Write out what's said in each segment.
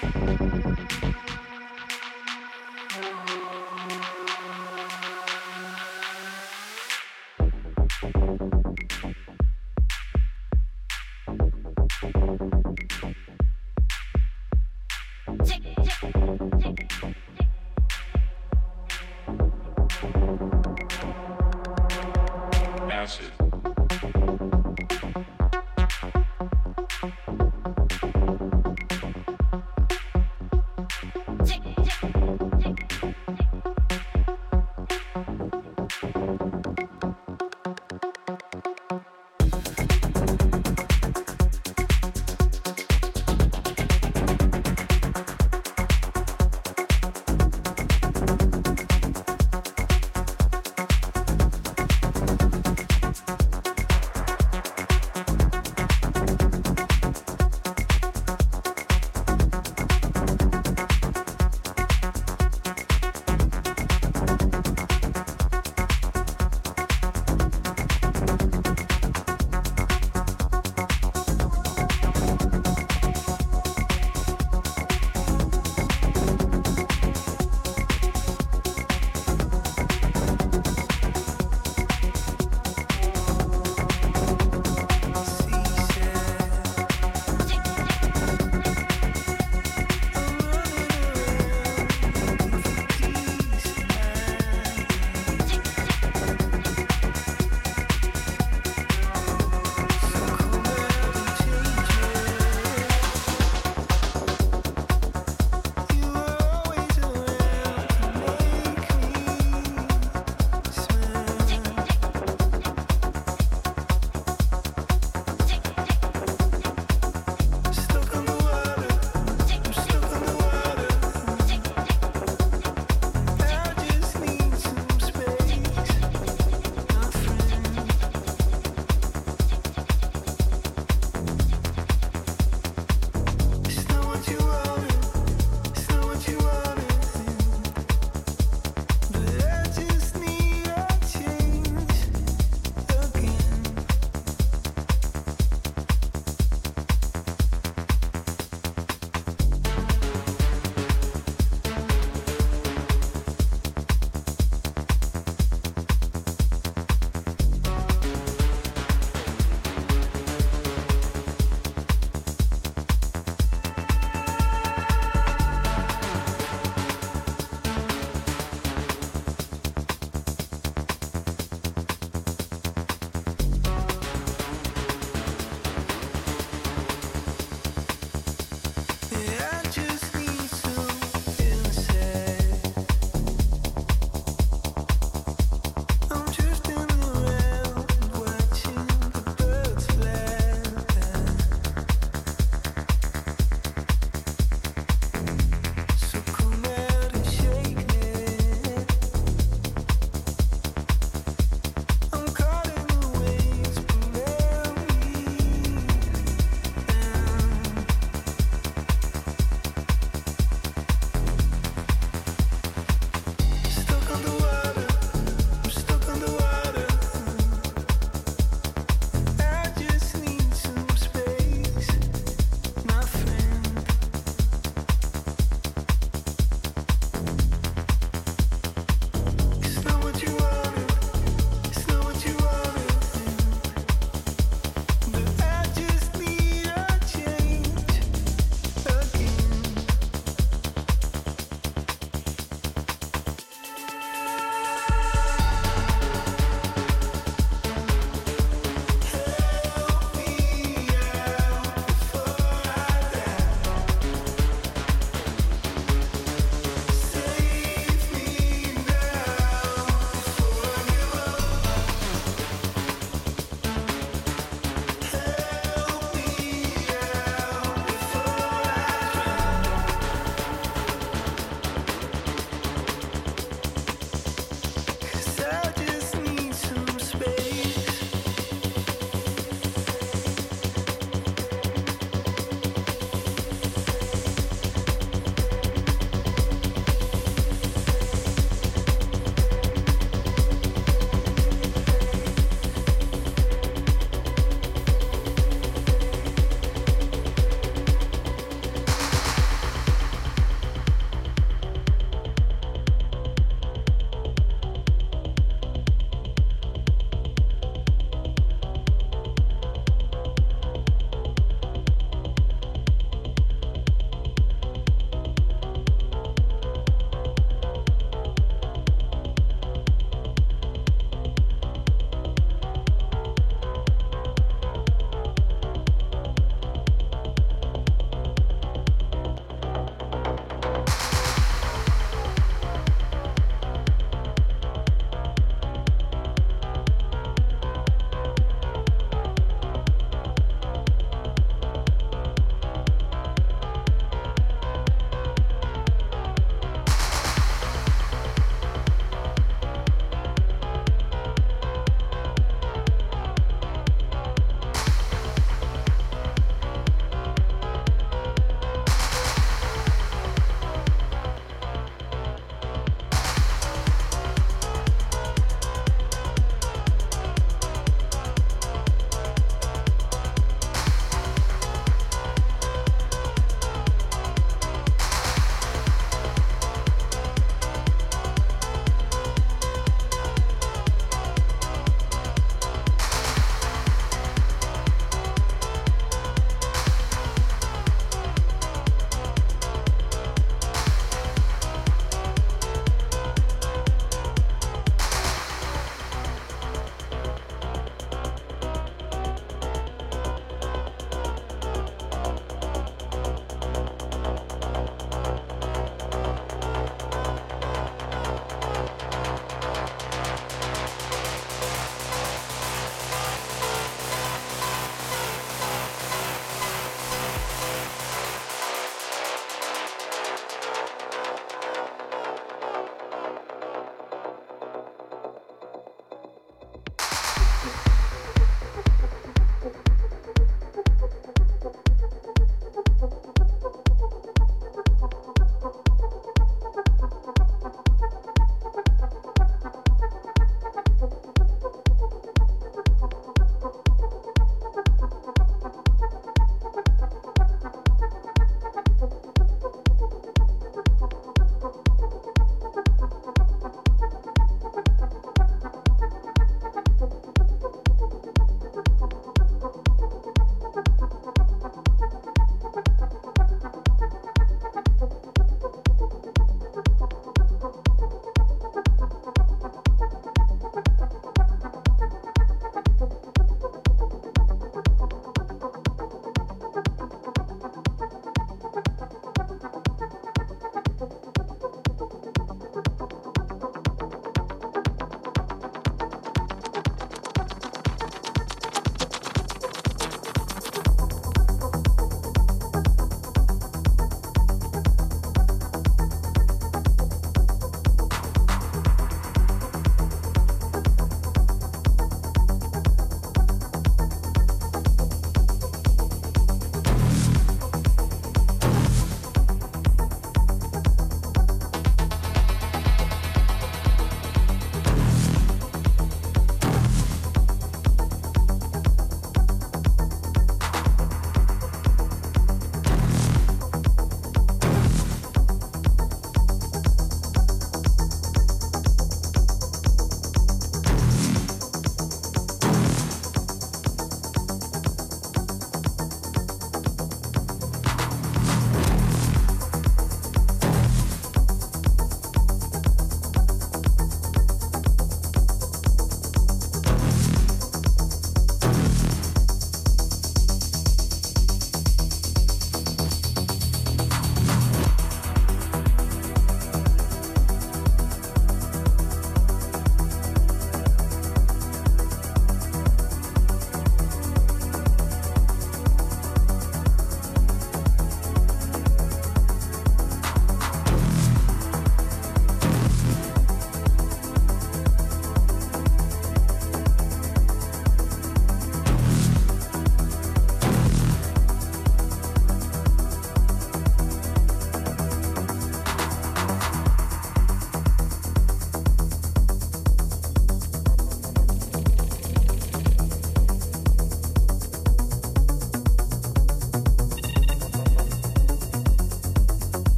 フフフフ。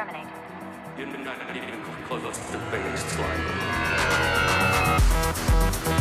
terminate. Close us to the base line.